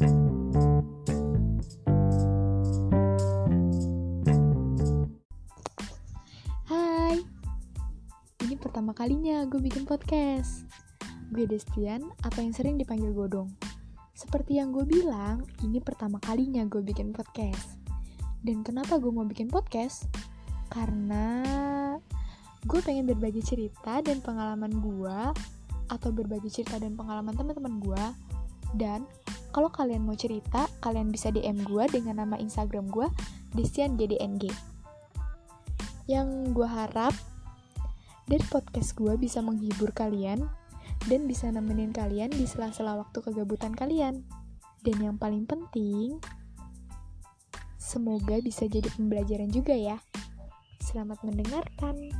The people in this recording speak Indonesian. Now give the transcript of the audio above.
Hai, ini pertama kalinya gue bikin podcast. Gue Destian, apa yang sering dipanggil Godong. Seperti yang gue bilang, ini pertama kalinya gue bikin podcast. Dan kenapa gue mau bikin podcast? Karena gue pengen berbagi cerita dan pengalaman gue atau berbagi cerita dan pengalaman teman-teman gue dan kalau kalian mau cerita, kalian bisa DM gue dengan nama Instagram gue, Destian GDNG. Yang gue harap dari podcast gue bisa menghibur kalian dan bisa nemenin kalian di sela-sela waktu kegabutan kalian. Dan yang paling penting, semoga bisa jadi pembelajaran juga ya. Selamat mendengarkan.